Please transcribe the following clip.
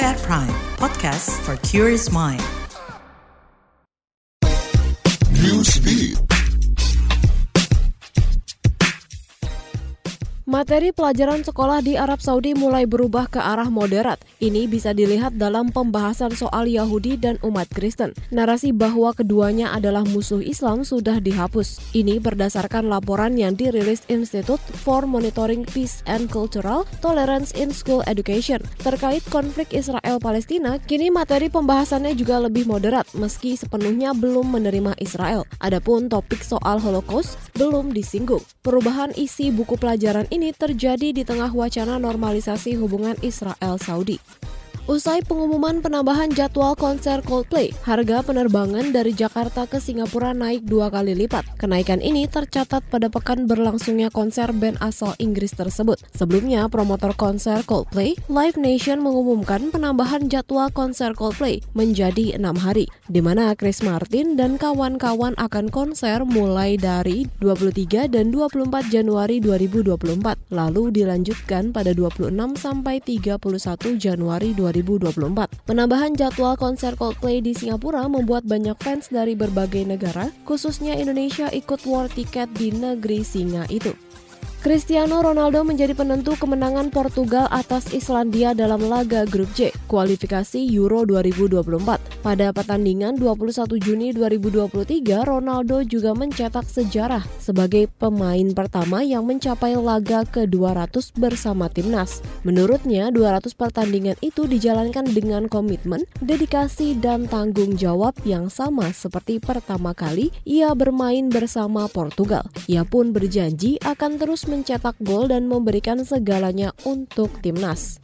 At Prime, podcast for curious mind. Materi pelajaran sekolah di Arab Saudi mulai berubah ke arah moderat. Ini bisa dilihat dalam pembahasan soal Yahudi dan umat Kristen. Narasi bahwa keduanya adalah musuh Islam sudah dihapus. Ini berdasarkan laporan yang dirilis Institute for Monitoring Peace and Cultural Tolerance in School Education terkait konflik Israel-Palestina. Kini materi pembahasannya juga lebih moderat meski sepenuhnya belum menerima Israel. Adapun topik soal Holocaust belum disinggung. Perubahan isi buku pelajaran ini terjadi di tengah wacana normalisasi hubungan Israel-Saudi. Usai pengumuman penambahan jadwal konser Coldplay, harga penerbangan dari Jakarta ke Singapura naik dua kali lipat. Kenaikan ini tercatat pada pekan berlangsungnya konser band asal Inggris tersebut. Sebelumnya, promotor konser Coldplay, Live Nation mengumumkan penambahan jadwal konser Coldplay menjadi enam hari, di mana Chris Martin dan kawan-kawan akan konser mulai dari 23 dan 24 Januari 2024, lalu dilanjutkan pada 26 sampai 31 Januari 2024. 2024. Penambahan jadwal konser Coldplay di Singapura membuat banyak fans dari berbagai negara, khususnya Indonesia ikut war tiket di negeri singa itu. Cristiano Ronaldo menjadi penentu kemenangan Portugal atas Islandia dalam laga grup J kualifikasi Euro 2024. Pada pertandingan 21 Juni 2023, Ronaldo juga mencetak sejarah sebagai pemain pertama yang mencapai laga ke-200 bersama timnas. Menurutnya, 200 pertandingan itu dijalankan dengan komitmen, dedikasi, dan tanggung jawab yang sama seperti pertama kali ia bermain bersama Portugal. Ia pun berjanji akan terus mencetak gol dan memberikan segalanya untuk timnas.